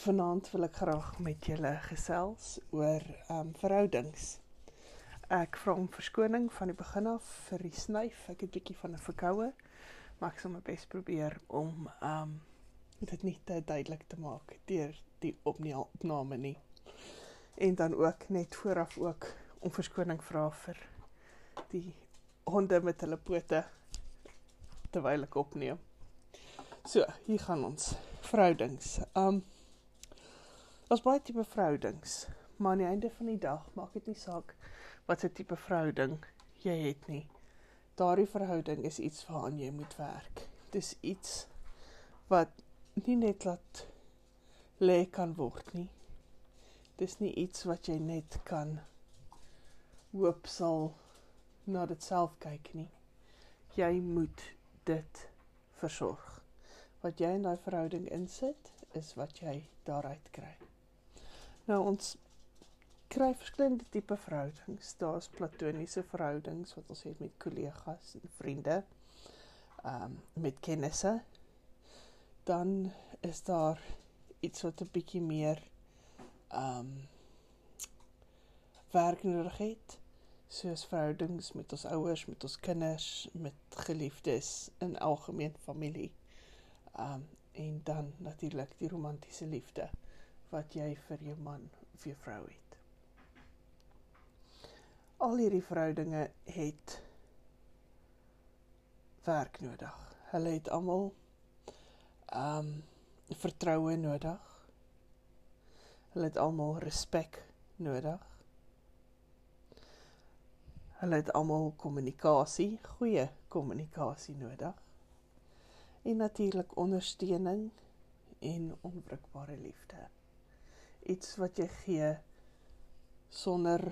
Vanaand wil ek graag met julle gesels oor ehm um, verhoudings. Ek vra om verskoning van die begin af vir die snyf. Ek het 'n bietjie van 'n verkoue, maar ek sal my bes probeer om ehm um, dit nie te duidelik te maak deur die opname nie. En dan ook net vooraf ook om verskoning vra vir die honde met hulle pote terwyl ek opneem. So, hier gaan ons. Verhoudings. Um Daar's baie tipe verhoudings, maar aan die einde van die dag maak dit nie saak wat 'n tipe verhouding jy het nie. Daardie verhouding is iets waaraan jy moet werk. Dis iets wat nie net laat lê kan word nie. Dis nie iets wat jy net kan hoop sal na dit self kyk nie. Jy moet dit versorg wat jy in daai verhouding insit is wat jy daaruit kry. Nou ons kry verskillende tipe verhoudings. Daar's platoniese verhoudings wat ons het met kollegas en vriende. Ehm um, met kennisse. Dan is daar iets wat 'n bietjie meer ehm um, werk nodig het soos verhoudings met ons ouers, met ons kinders, met geliefdes in algemeen familie. Um en dan natuurlik die romantiese liefde wat jy vir jou man of jou vrou het. Al hierdie verhoudinge het werk nodig. Hulle het almal um vertroue nodig. Hulle het almal respek nodig. Hulle het almal kommunikasie, goeie kommunikasie nodig en natuurlik ondersteuning en onwrikbare liefde. Iets wat jy gee sonder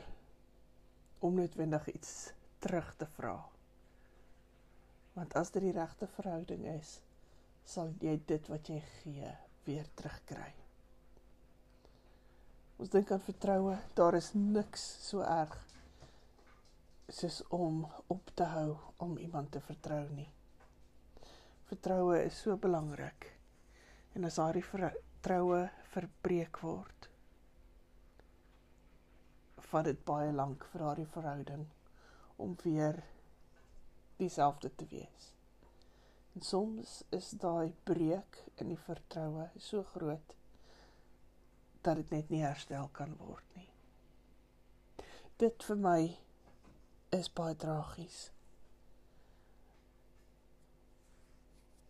om noodwendig iets terug te vra. Want as dit die regte verhouding is, sal jy dit wat jy gee weer terugkry. Ons dink aan vertroue, daar is niks so erg soos om op te hou om iemand te vertrou nie vertroue is so belangrik. En as daardie vertroue verbreek word, vat dit baie lank vir daardie verhouding om weer dieselfde te wees. En soms is daai breek in die vertroue so groot dat dit net nie herstel kan word nie. Dit vir my is baie tragies.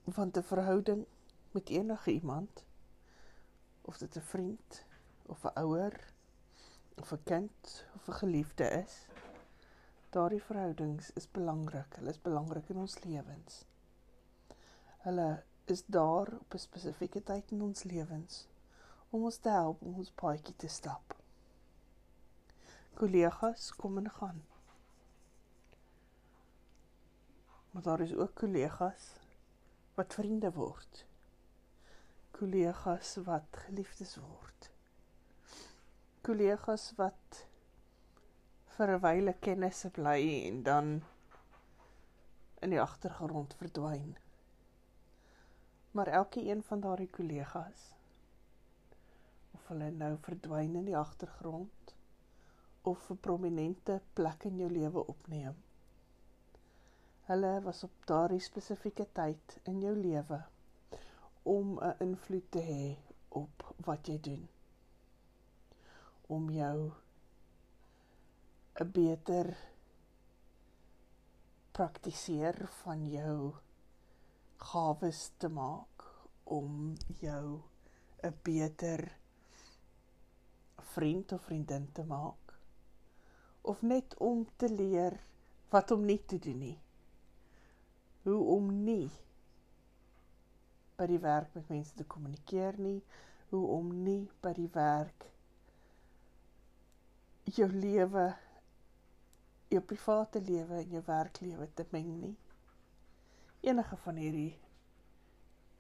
van 'n verhouding met enige iemand of dit 'n vriend of 'n ouer of 'n kind of 'n geliefde is daardie verhoudings is belangrik. Hulle is belangrik in ons lewens. Hulle is daar op 'n spesifieke tyd in ons lewens om ons te help om ons paadjie te stap. Kollegas kom en gaan. Maar daar is ook kollegas wat vriende word. Kollegas wat geliefdes word. Kollegas wat vir 'n wyle kennisse bly en dan in die agtergrond verdwyn. Maar elke een van daardie kollegas of hulle nou verdwyn in die agtergrond of 'n prominente plek in jou lewe opneem Hulle was op daardie spesifieke tyd in jou lewe om 'n invloed te hê op wat jy doen. Om jou 'n beter praktiseer van jou gawes te maak om jou 'n beter vriend of vriendin te maak of net om te leer wat om nie te doen nie hoe om nie by die werk met mense te kommunikeer nie, hoe om nie by die werk jou lewe jou private lewe en jou werklewe te meng nie. Enige van hierdie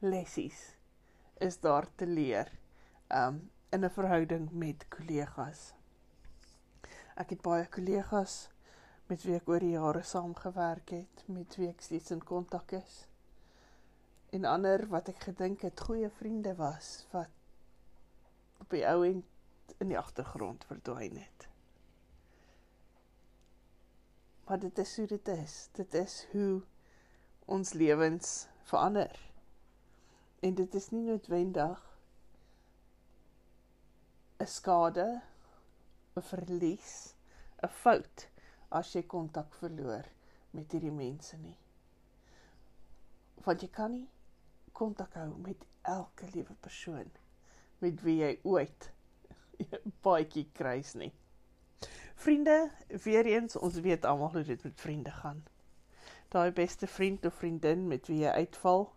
lessies is daar te leer um in 'n verhouding met kollegas. Ek het baie kollegas met wie ek oor die jare saamgewerk het, met wie ek steeds in kontak is. En ander wat ek gedink het goeie vriende was wat op die ou end in die agtergrond verdwyn het. Maar dit is hoe dit is. Dit is hoe ons lewens verander. En dit is nie noodwendig 'n skade, 'n verlies, 'n fout as jy kontak verloor met hierdie mense nie. Want jy kan nie kontak hou met elke liewe persoon met wie jy ooit baie kruis nie. Vriende, weer eens, ons weet almal hoe dit met vriende gaan. Daai beste vriend of vriendin met wie jy uitval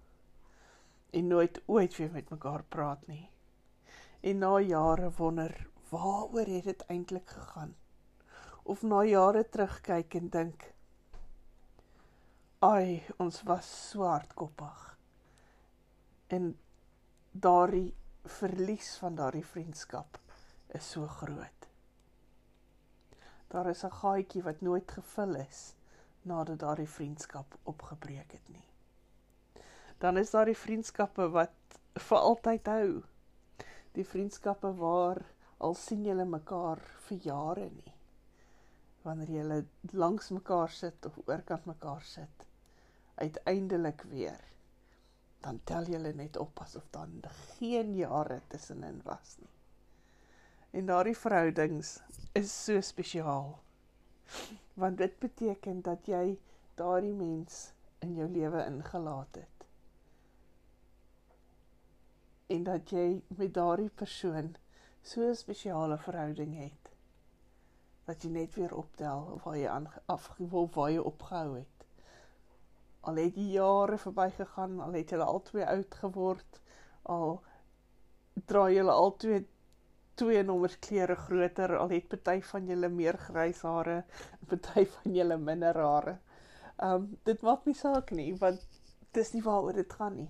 en nooit ooit weer met mekaar praat nie. En na jare wonder, waaroor het dit eintlik gegaan? Of na jare terugkyk en dink, Ai, ons was swartkoppig. En daardie verlies van daardie vriendskap is so groot. Daar is 'n gaatjie wat nooit gevul is nadat daardie vriendskap opgebreek het nie. Dan is daar die vriendskappe wat vir altyd hou. Die vriendskappe waar al sien julle mekaar vir jare nie. Wanneer julle langs mekaar sit of oorkant mekaar sit, uiteindelik weer dan tel jy net op asof dan geen jare tussenin was nie. En daardie verhoudings is so spesiaal. Want dit beteken dat jy daardie mens in jou lewe ingelaat het. En dat jy met daardie persoon so 'n spesiale verhouding het dat jy net weer optel waar jy aan afgewol waar jy opgehou het al het die jare verbygegaan, al het julle al twee oud geword, al dra julle al twee twee nommers klere groter, al het party van julle meer grys hare, party van julle minder hare. Um dit maak nie saak nie, want dis nie waaroor dit gaan nie.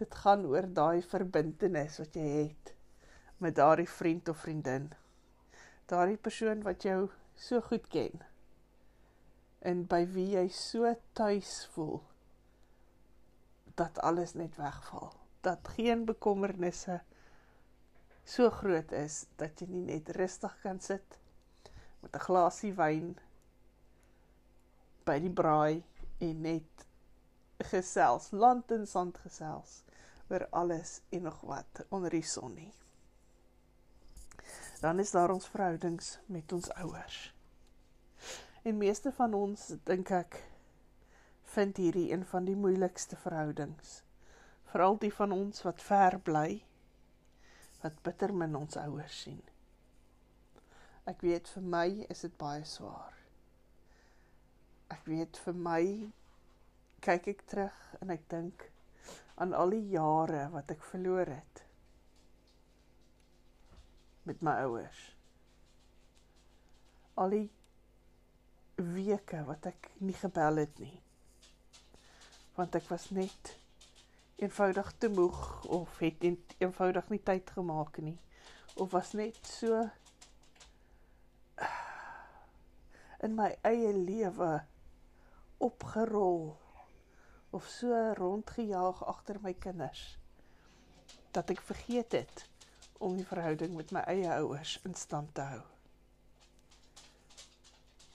Dit gaan oor daai verbintenis wat jy het met daardie vriend of vriendin. Daardie persoon wat jou so goed ken en by wie jy so tuis voel dat alles net wegval dat geen bekommernisse so groot is dat jy nie net rustig kan sit met 'n glasie wyn by die braai en net gesels land en sand gesels oor alles en nog wat onder die son nie. Dan is daar ons verhoudings met ons ouers En meeste van ons dink ek vind hierdie een van die moeilikste verhoudings. Veral die van ons wat ver bly wat bitter min ons ouers sien. Ek weet vir my is dit baie swaar. Ek weet vir my kyk ek terug en ek dink aan al die jare wat ek verloor het met my ouers. Al die weke wat ek nie gebel het nie. Want ek was net eenvoudig te moeg of het eenvoudig nie tyd gemaak nie of was net so in my eie lewe opgerol of so rondgejaag agter my kinders dat ek vergeet het om die verhouding met my eie ouers in stand te hou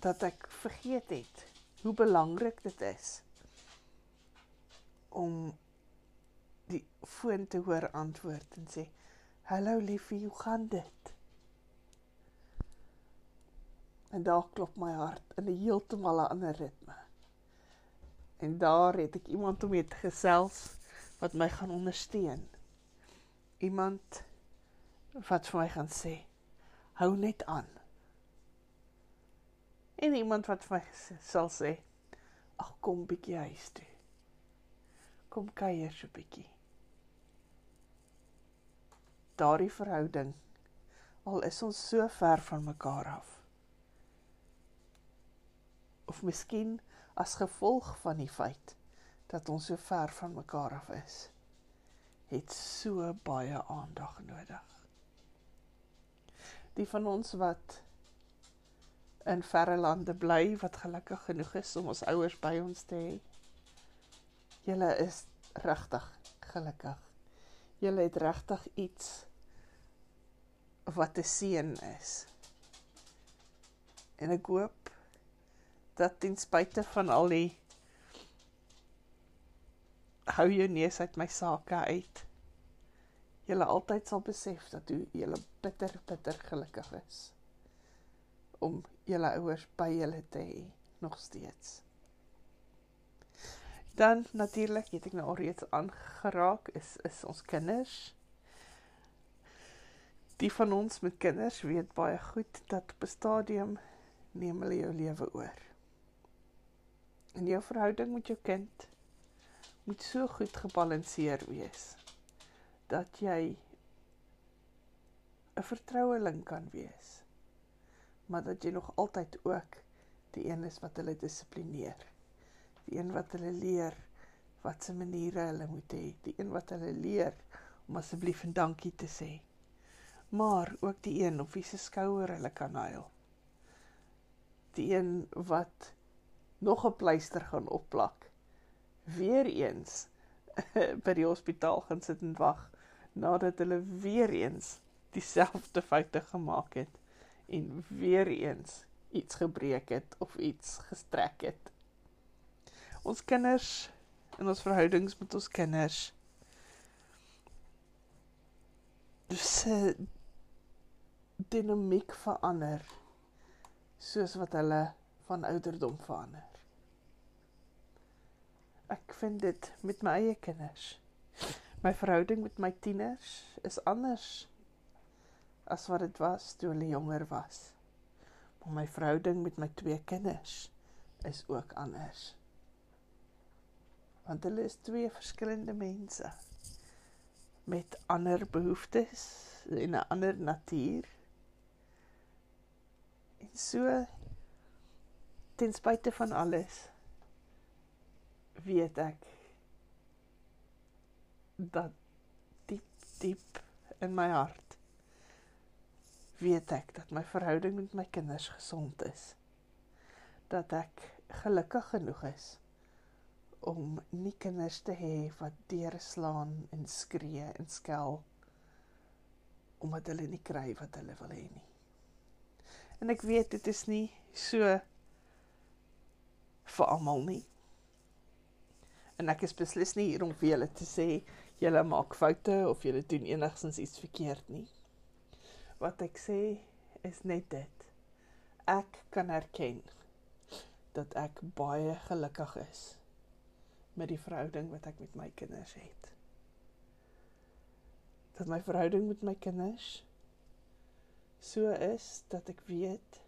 dat ek vergeet het hoe belangrik dit is om die foon te hoor antwoord en sê hallo liefie hoe gaan dit? En daar klop my hart in 'n heeltemal 'n ander ritme. En daar het ek iemand om mee te gesels wat my gaan ondersteun. Iemand wat vir my gaan sê hou net aan en iemand wat vir my sal sê ag kom bietjie huis toe. Kom kuier so bietjie. Daardie verhouding al is ons so ver van mekaar af of miskien as gevolg van die feit dat ons so ver van mekaar af is het so baie aandag nodig. Die van ons wat in verre lande bly wat gelukkig genoeg is om ons ouers by ons te hê. Julle is regtig gelukkig. Julle het regtig iets wat 'n seën is. En ek hoop dat ten spyte van al die hou jou neus uit my sake uit. Julle altyd sal besef dat jy julle bitter bitter gelukkig is om julle ouers by julle te hê nog steeds. Dan natuurlik, het ek nou al reeds aangeraak is is ons kinders. Die van ons met kinders weet baie goed dat op 'n stadium neem hulle jou lewe oor. En jou verhouding met jou kind moet so goed gebalanseer wees dat jy 'n vertroueling kan wees. Maar dat jy nog altyd ook die een is wat hulle dissiplineer die een wat hulle leer wat se maniere hulle moet hê, die een wat hulle leer om asseblief en dankie te sê. Maar ook die een op wie se skouer hulle kan huil. Die een wat nog 'n pleister gaan opplak. Weereens by die hospitaal gaan sit en wag nadat hulle weer eens dieselfde foute gemaak het en weer eens iets gebreek het of iets gestrek het ons kinders en ons verhoudings met ons kinders se dinamiek verander soos wat hulle van ouderdom verander. Ek vind dit met my eie kinders. My verhouding met my tieners is anders as wat dit was toe hulle jonger was. Maar my verhouding met my twee kinders is ook anders want hulle is twee verskillende mense met ander behoeftes en 'n ander natuur. En so ten spyte van alles weet ek dat diep diep in my hart weet ek dat my verhouding met my kinders gesond is. Dat ek gelukkig genoeg is om nie kinders te hê wat deurslaan en skree en skel omdat hulle nie kry wat hulle wil hê nie. En ek weet dit is nie so vir almal nie. En ek is beslis nie hier om vir julle te sê julle maak foute of julle doen enigsins iets verkeerd nie. Wat ek sê is net dit. Ek kan erken dat ek baie gelukkig is met die verhouding wat ek met my kinders het. Dat my verhouding met my kinders so is dat ek weet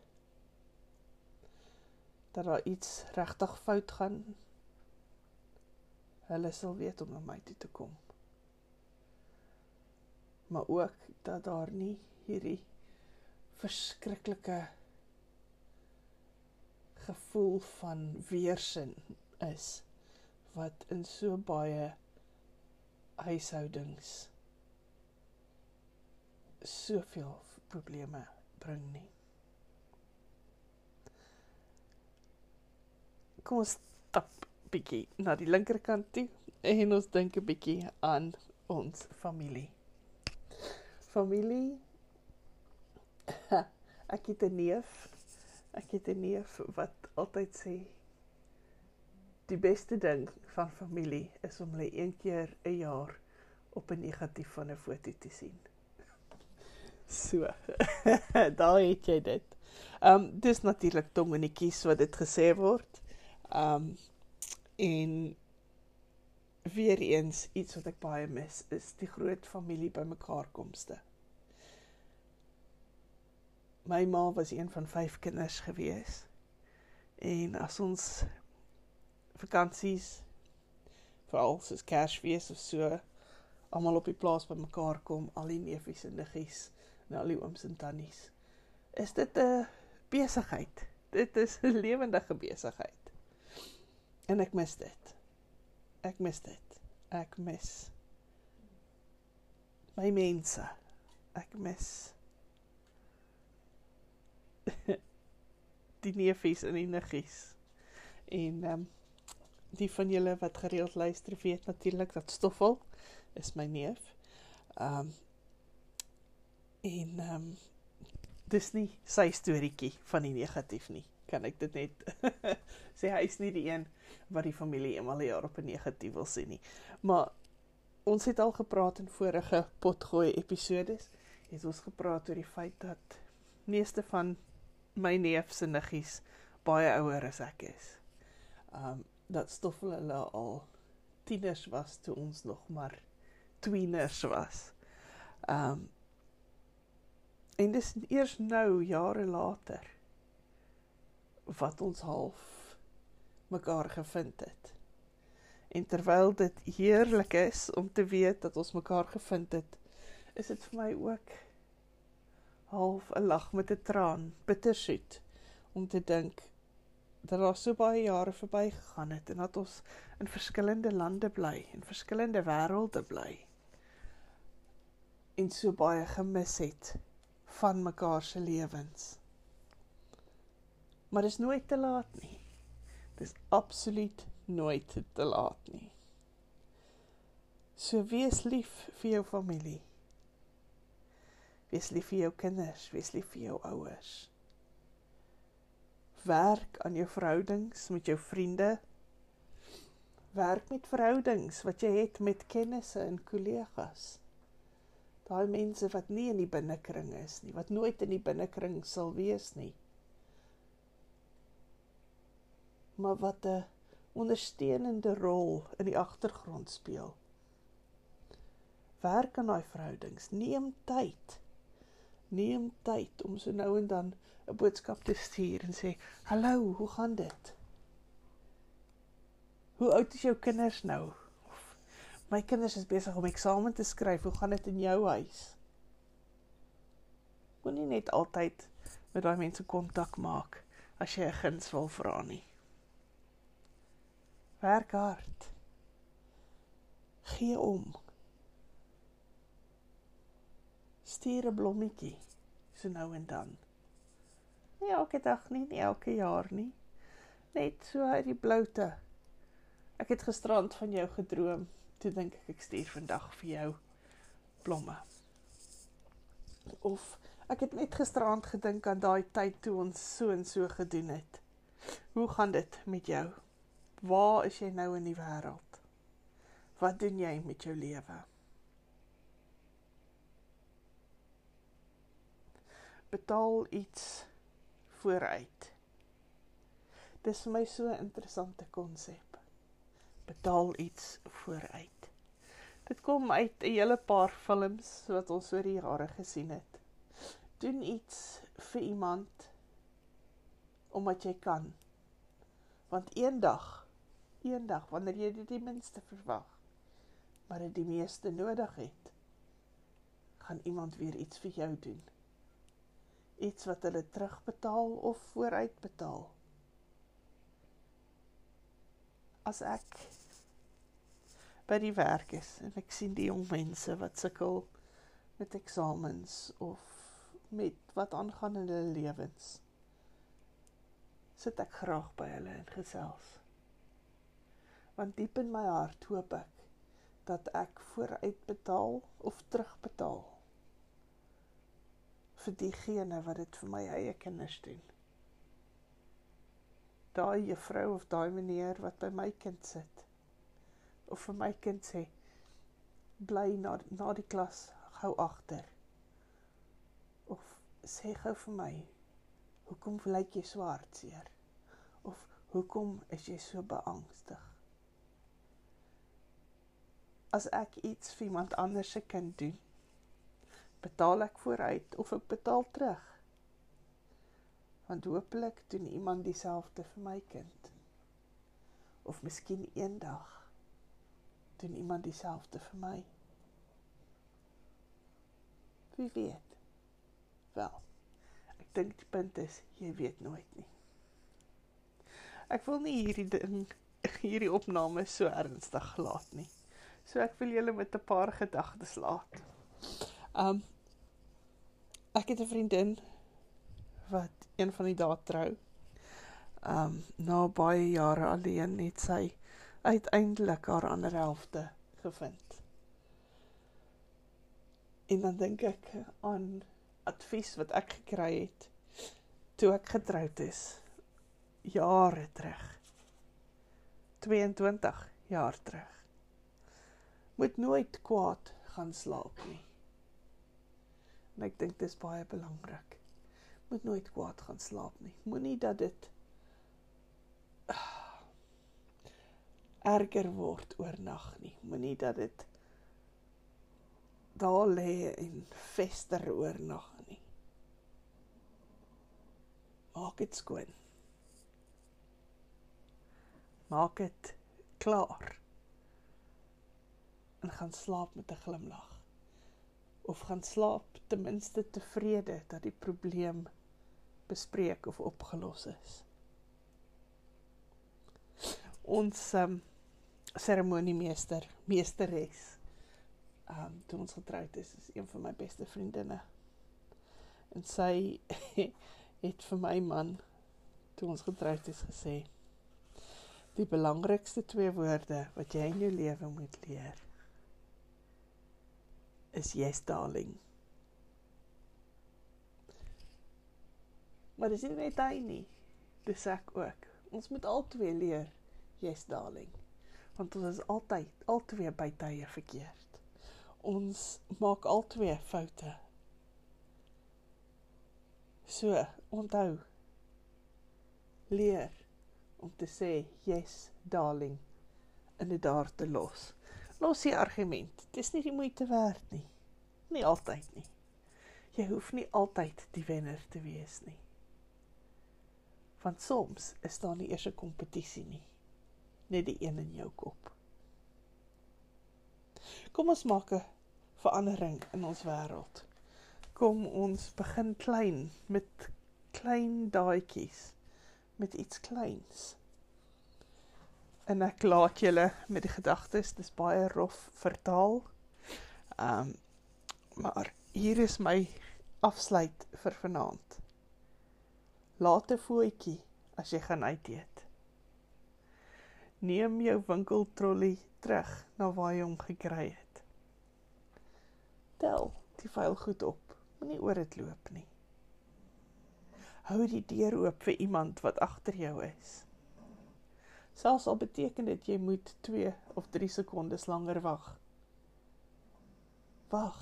dat daar iets regtig fout gaan. Hulle sal weet om na my toe te kom. Maar ook dat daar nie hierdie verskriklike gevoel van weerstand is wat in so baie huishoudings soveel probleme bring nie. Kom ons stap bietjie na die linkerkant toe en ons dink 'n bietjie aan ons familie. Familie ek het 'n neef. Ek het 'n neef wat altyd sê die beste ding van familie is om hulle een keer 'n jaar op 'n negatief van 'n foto te sien. So. Daar het jy dit. Ehm um, dis natuurlik tongenetjies wat dit gesê word. Ehm um, en weer eens iets wat ek baie mis is die groot familie bymekaar komste. My ma was een van 5 kinders gewees. En as ons vakansies veral soos Kersfees of so almal op die plaas bymekaar kom, al die neefies en niggies en al die ooms en tannies. Is dit 'n besigheid? Dit is 'n lewendige besigheid. En ek mis dit. Ek mis dit. Ek mis my mense. Ek mis die neefies en die niggies. En ehm um, die van julle wat gereeld luister weet natuurlik dat Stoffel is my neef. Ehm um, en ehm um, dis nie sy storieetjie van die negatief nie. Kan ek dit net sê hy is nie die een wat die familie eenmal 'n jaar op 'n negatief wil sien nie. Maar ons het al gepraat in vorige potgooi episodes. Het ons gepraat oor die feit dat meeste van my neef se niggies baie ouer as ek is. Um dat stoffel hulle al tieners was toe ons nog maar tweeners was. Um en dis eers nou jare later wat ons half mekaar gevind het. En terwyl dit heerlik is om te weet dat ons mekaar gevind het, is dit vir my ook half 'n lag met 'n traan, bittersoet om te dink dat daar so baie jare verby gegaan het en dat ons in verskillende lande bly, in verskillende wêrelde bly. En so baie gemis het van mekaar se lewens. Maar dit is nooit te laat nie. Dis absoluut nooit te laat nie. So wees lief vir jou familie. Wees lief vir jou kinders, wees lief vir jou ouers. Werk aan jou verhoudings met jou vriende. Werk met verhoudings wat jy het met kennisse en kollegas. Daai mense wat nie in die binnekring is nie, wat nooit in die binnekring sal wees nie. maar wat 'n ondersteunende rol in die agtergrond speel. Werk aan daai verhoudings. Neem tyd. Neem tyd om so nou en dan 'n boodskap te stuur en sê: "Hallo, hoe gaan dit? Hoe oud is jou kinders nou?" Of "My kinders is besig om eksamen te skryf. Hoe gaan dit in jou huis?" Moenie net altyd met daai mense kontak maak as jy 'n guns wil vra nie. Werk hard. Gee om. Stuur 'n blommetjie so nou en dan. Nie elke dag nie, nie elke jaar nie. Net so uit die bloute. Ek het gisterand van jou gedroom. Toe dink ek ek stuur vandag vir jou blomme. Of ek het net gisterand gedink aan daai tyd toe ons so en so gedoen het. Hoe gaan dit met jou? Waar is jy nou in die wêreld? Wat doen jy met jou lewe? Betaal iets vooruit. Dis vir my so 'n interessante konsep. Betaal iets vooruit. Dit kom uit 'n hele paar films wat ons oor die jare gesien het. Doen iets vir iemand omdat jy kan. Want eendag eendag wanneer jy dit die minste verwag, maar dit die meeste nodig het, gaan iemand weer iets vir jou doen. Iets wat hulle terugbetaal of vooruitbetaal. As ek by die werk is en ek sien die jong mense wat sukkel met eksamens of met wat aangaan in hulle lewens, sit ek graag by hulle en gesels want diep in my hart hoop ek dat ek vooruitbetaal of terugbetaal vir diegene wat dit vir my eie kinders doen. Daai juffrou of daai meneer wat by my kind sit of vir my kind sê bly na na die klas gou agter. Of sê gou vir my hoekom lyk jy so hartseer? Of hoekom is jy so beangstig? as ek iets vir iemand anders se kind doen, betaal ek vooruit of ek betaal terug. Want hopelik doen iemand dieselfde vir my kind. Of miskien eendag doen iemand dieselfde vir my. Wie weet? Wel, ek dink die punt is jy weet nooit nie. Ek wil nie hierdie ding hierdie opname so ernstig laat nie. So ek wil julle met 'n paar gedagtes laat. Um ek het 'n vriendin wat een van die dae trou. Um na baie jare alleen het sy uiteindelik haar ander helfte gevind. En dan dink ek aan advies wat ek gekry het toe ek getroud is jare terug. 22 jaar terug. Moet nooit kwaad gaan slaap nie. En ek dink dit is baie belangrik. Moet nooit kwaad gaan slaap nie. Moenie dat dit erger word oornag nie. Moenie dat dit daar lê en fester oornag nie. Maak dit skoon. Maak dit klaar. En gaan slaap met 'n glimlag. Of gaan slaap ten minste tevrede dat die probleem bespreek of opgelos is. Ons um, seremoniemeester, meesteres. Um, toe ons getroud is, is een van my beste vriendinne. En sy het vir my man toe ons getroud is gesê: "Die belangrikste twee woorde wat jy in jou lewe moet leer is yes darling." Maar dis nie net hy nie. Dis ek ook. Ons moet albei leer yes darling want ons is altyd altyd by tye verkeerd. Ons maak altyd foute. So, onthou leer om te sê yes darling en dit daar te los. Los die argument. Dit is nie die moeite werd nie. Nie altyd nie. Jy hoef nie altyd die wenner te wees nie. Want soms is daar nie eers 'n kompetisie nie net die een in jou kop. Kom ons maak 'n verandering in ons wêreld. Kom ons begin klein met klein daadjies met iets kleins. En ek laat julle met die gedagtes, dis baie rof vertaal. Ehm um, maar hier is my afsluit vir vanaand. Laat 'n voetjie as jy gaan uit eet neem jou winkeltrolly terug na waar jy hom gekry het. Tel die vuil goed op, moenie oor dit loop nie. Hou die deur oop vir iemand wat agter jou is. Selfs al beteken dit jy moet 2 of 3 sekondes langer wag. Wag.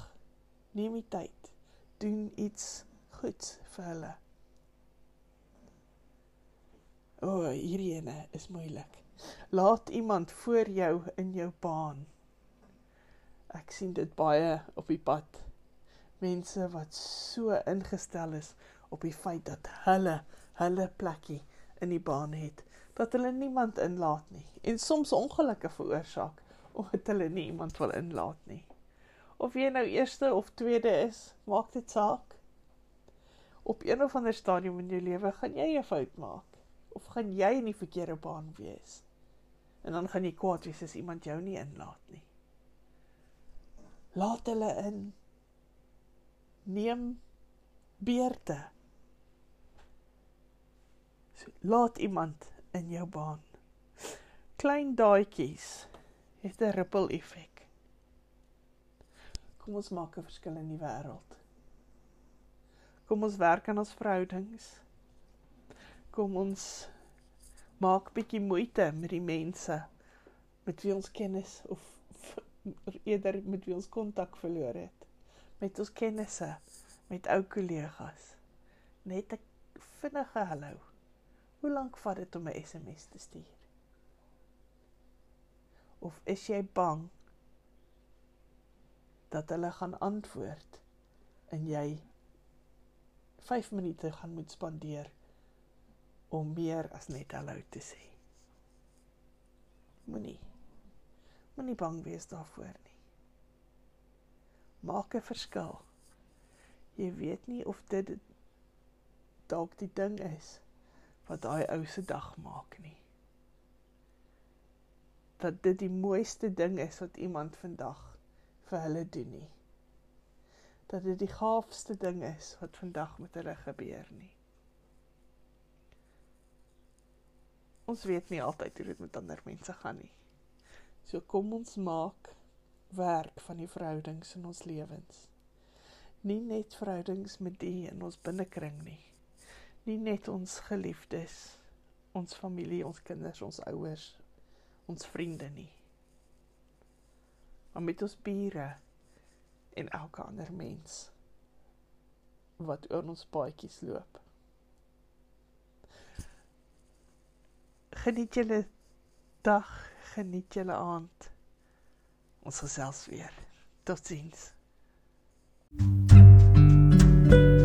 Neem die tyd. Doen iets goeds vir hulle. O, oh, hierdie ene is moeilik. Laat iemand voor jou in jou baan. Ek sien dit baie op die pad. Mense wat so ingestel is op die feit dat hulle hulle plekkie in die baan het, dat hulle niemand inlaat nie en soms ongelukke veroorsaak omdat hulle nie iemand wil inlaat nie. Of jy nou eerste of tweede is, maak dit saak. Op een of ander stadium in jou lewe gaan jy 'n fout maak of gaan jy in die verkeerde baan wees. En dan gaan jy kwaad wees as iemand jou nie inlaat nie. Laat hulle in. Neem beurte. So, laat iemand in jou baan. Klein daadjies het 'n ripple effek. Kom ons maak 'n verskil in die wêreld. Kom ons werk aan ons verhoudings. Kom ons maak bietjie moeite met die mense met wie ons kennis of eerder met wie ons kontak verloor het. Met ons kennisse, met ou kollegas. Net 'n vinnige hallo. Hoe lank vat dit om 'n SMS te stuur? Of is jy bang dat hulle gaan antwoord en jy 5 minute gaan moet spandeer om meer as net hallo te sê. Moenie moenie bang wees daarvoor nie. Maak 'n verskil. Jy weet nie of dit dalk die ding is wat daai ou se dag maak nie. Dat dit die mooiste ding is wat iemand vandag vir hulle doen nie. Dat dit die gaafste ding is wat vandag met hulle gebeur nie. ons weet nie altyd hoe dit met ander mense gaan nie. So kom ons maak werk van die verhoudings in ons lewens. Nie net verhoudings met die in ons binnekring nie. Nie net ons geliefdes, ons familie, ons kinders, ons ouers, ons vriende nie. Maar met ons bure en elke ander mens wat oor ons paadjies loop. Geniet julle dag, geniet julle aand. Ons gesels weer. Totsiens. thank you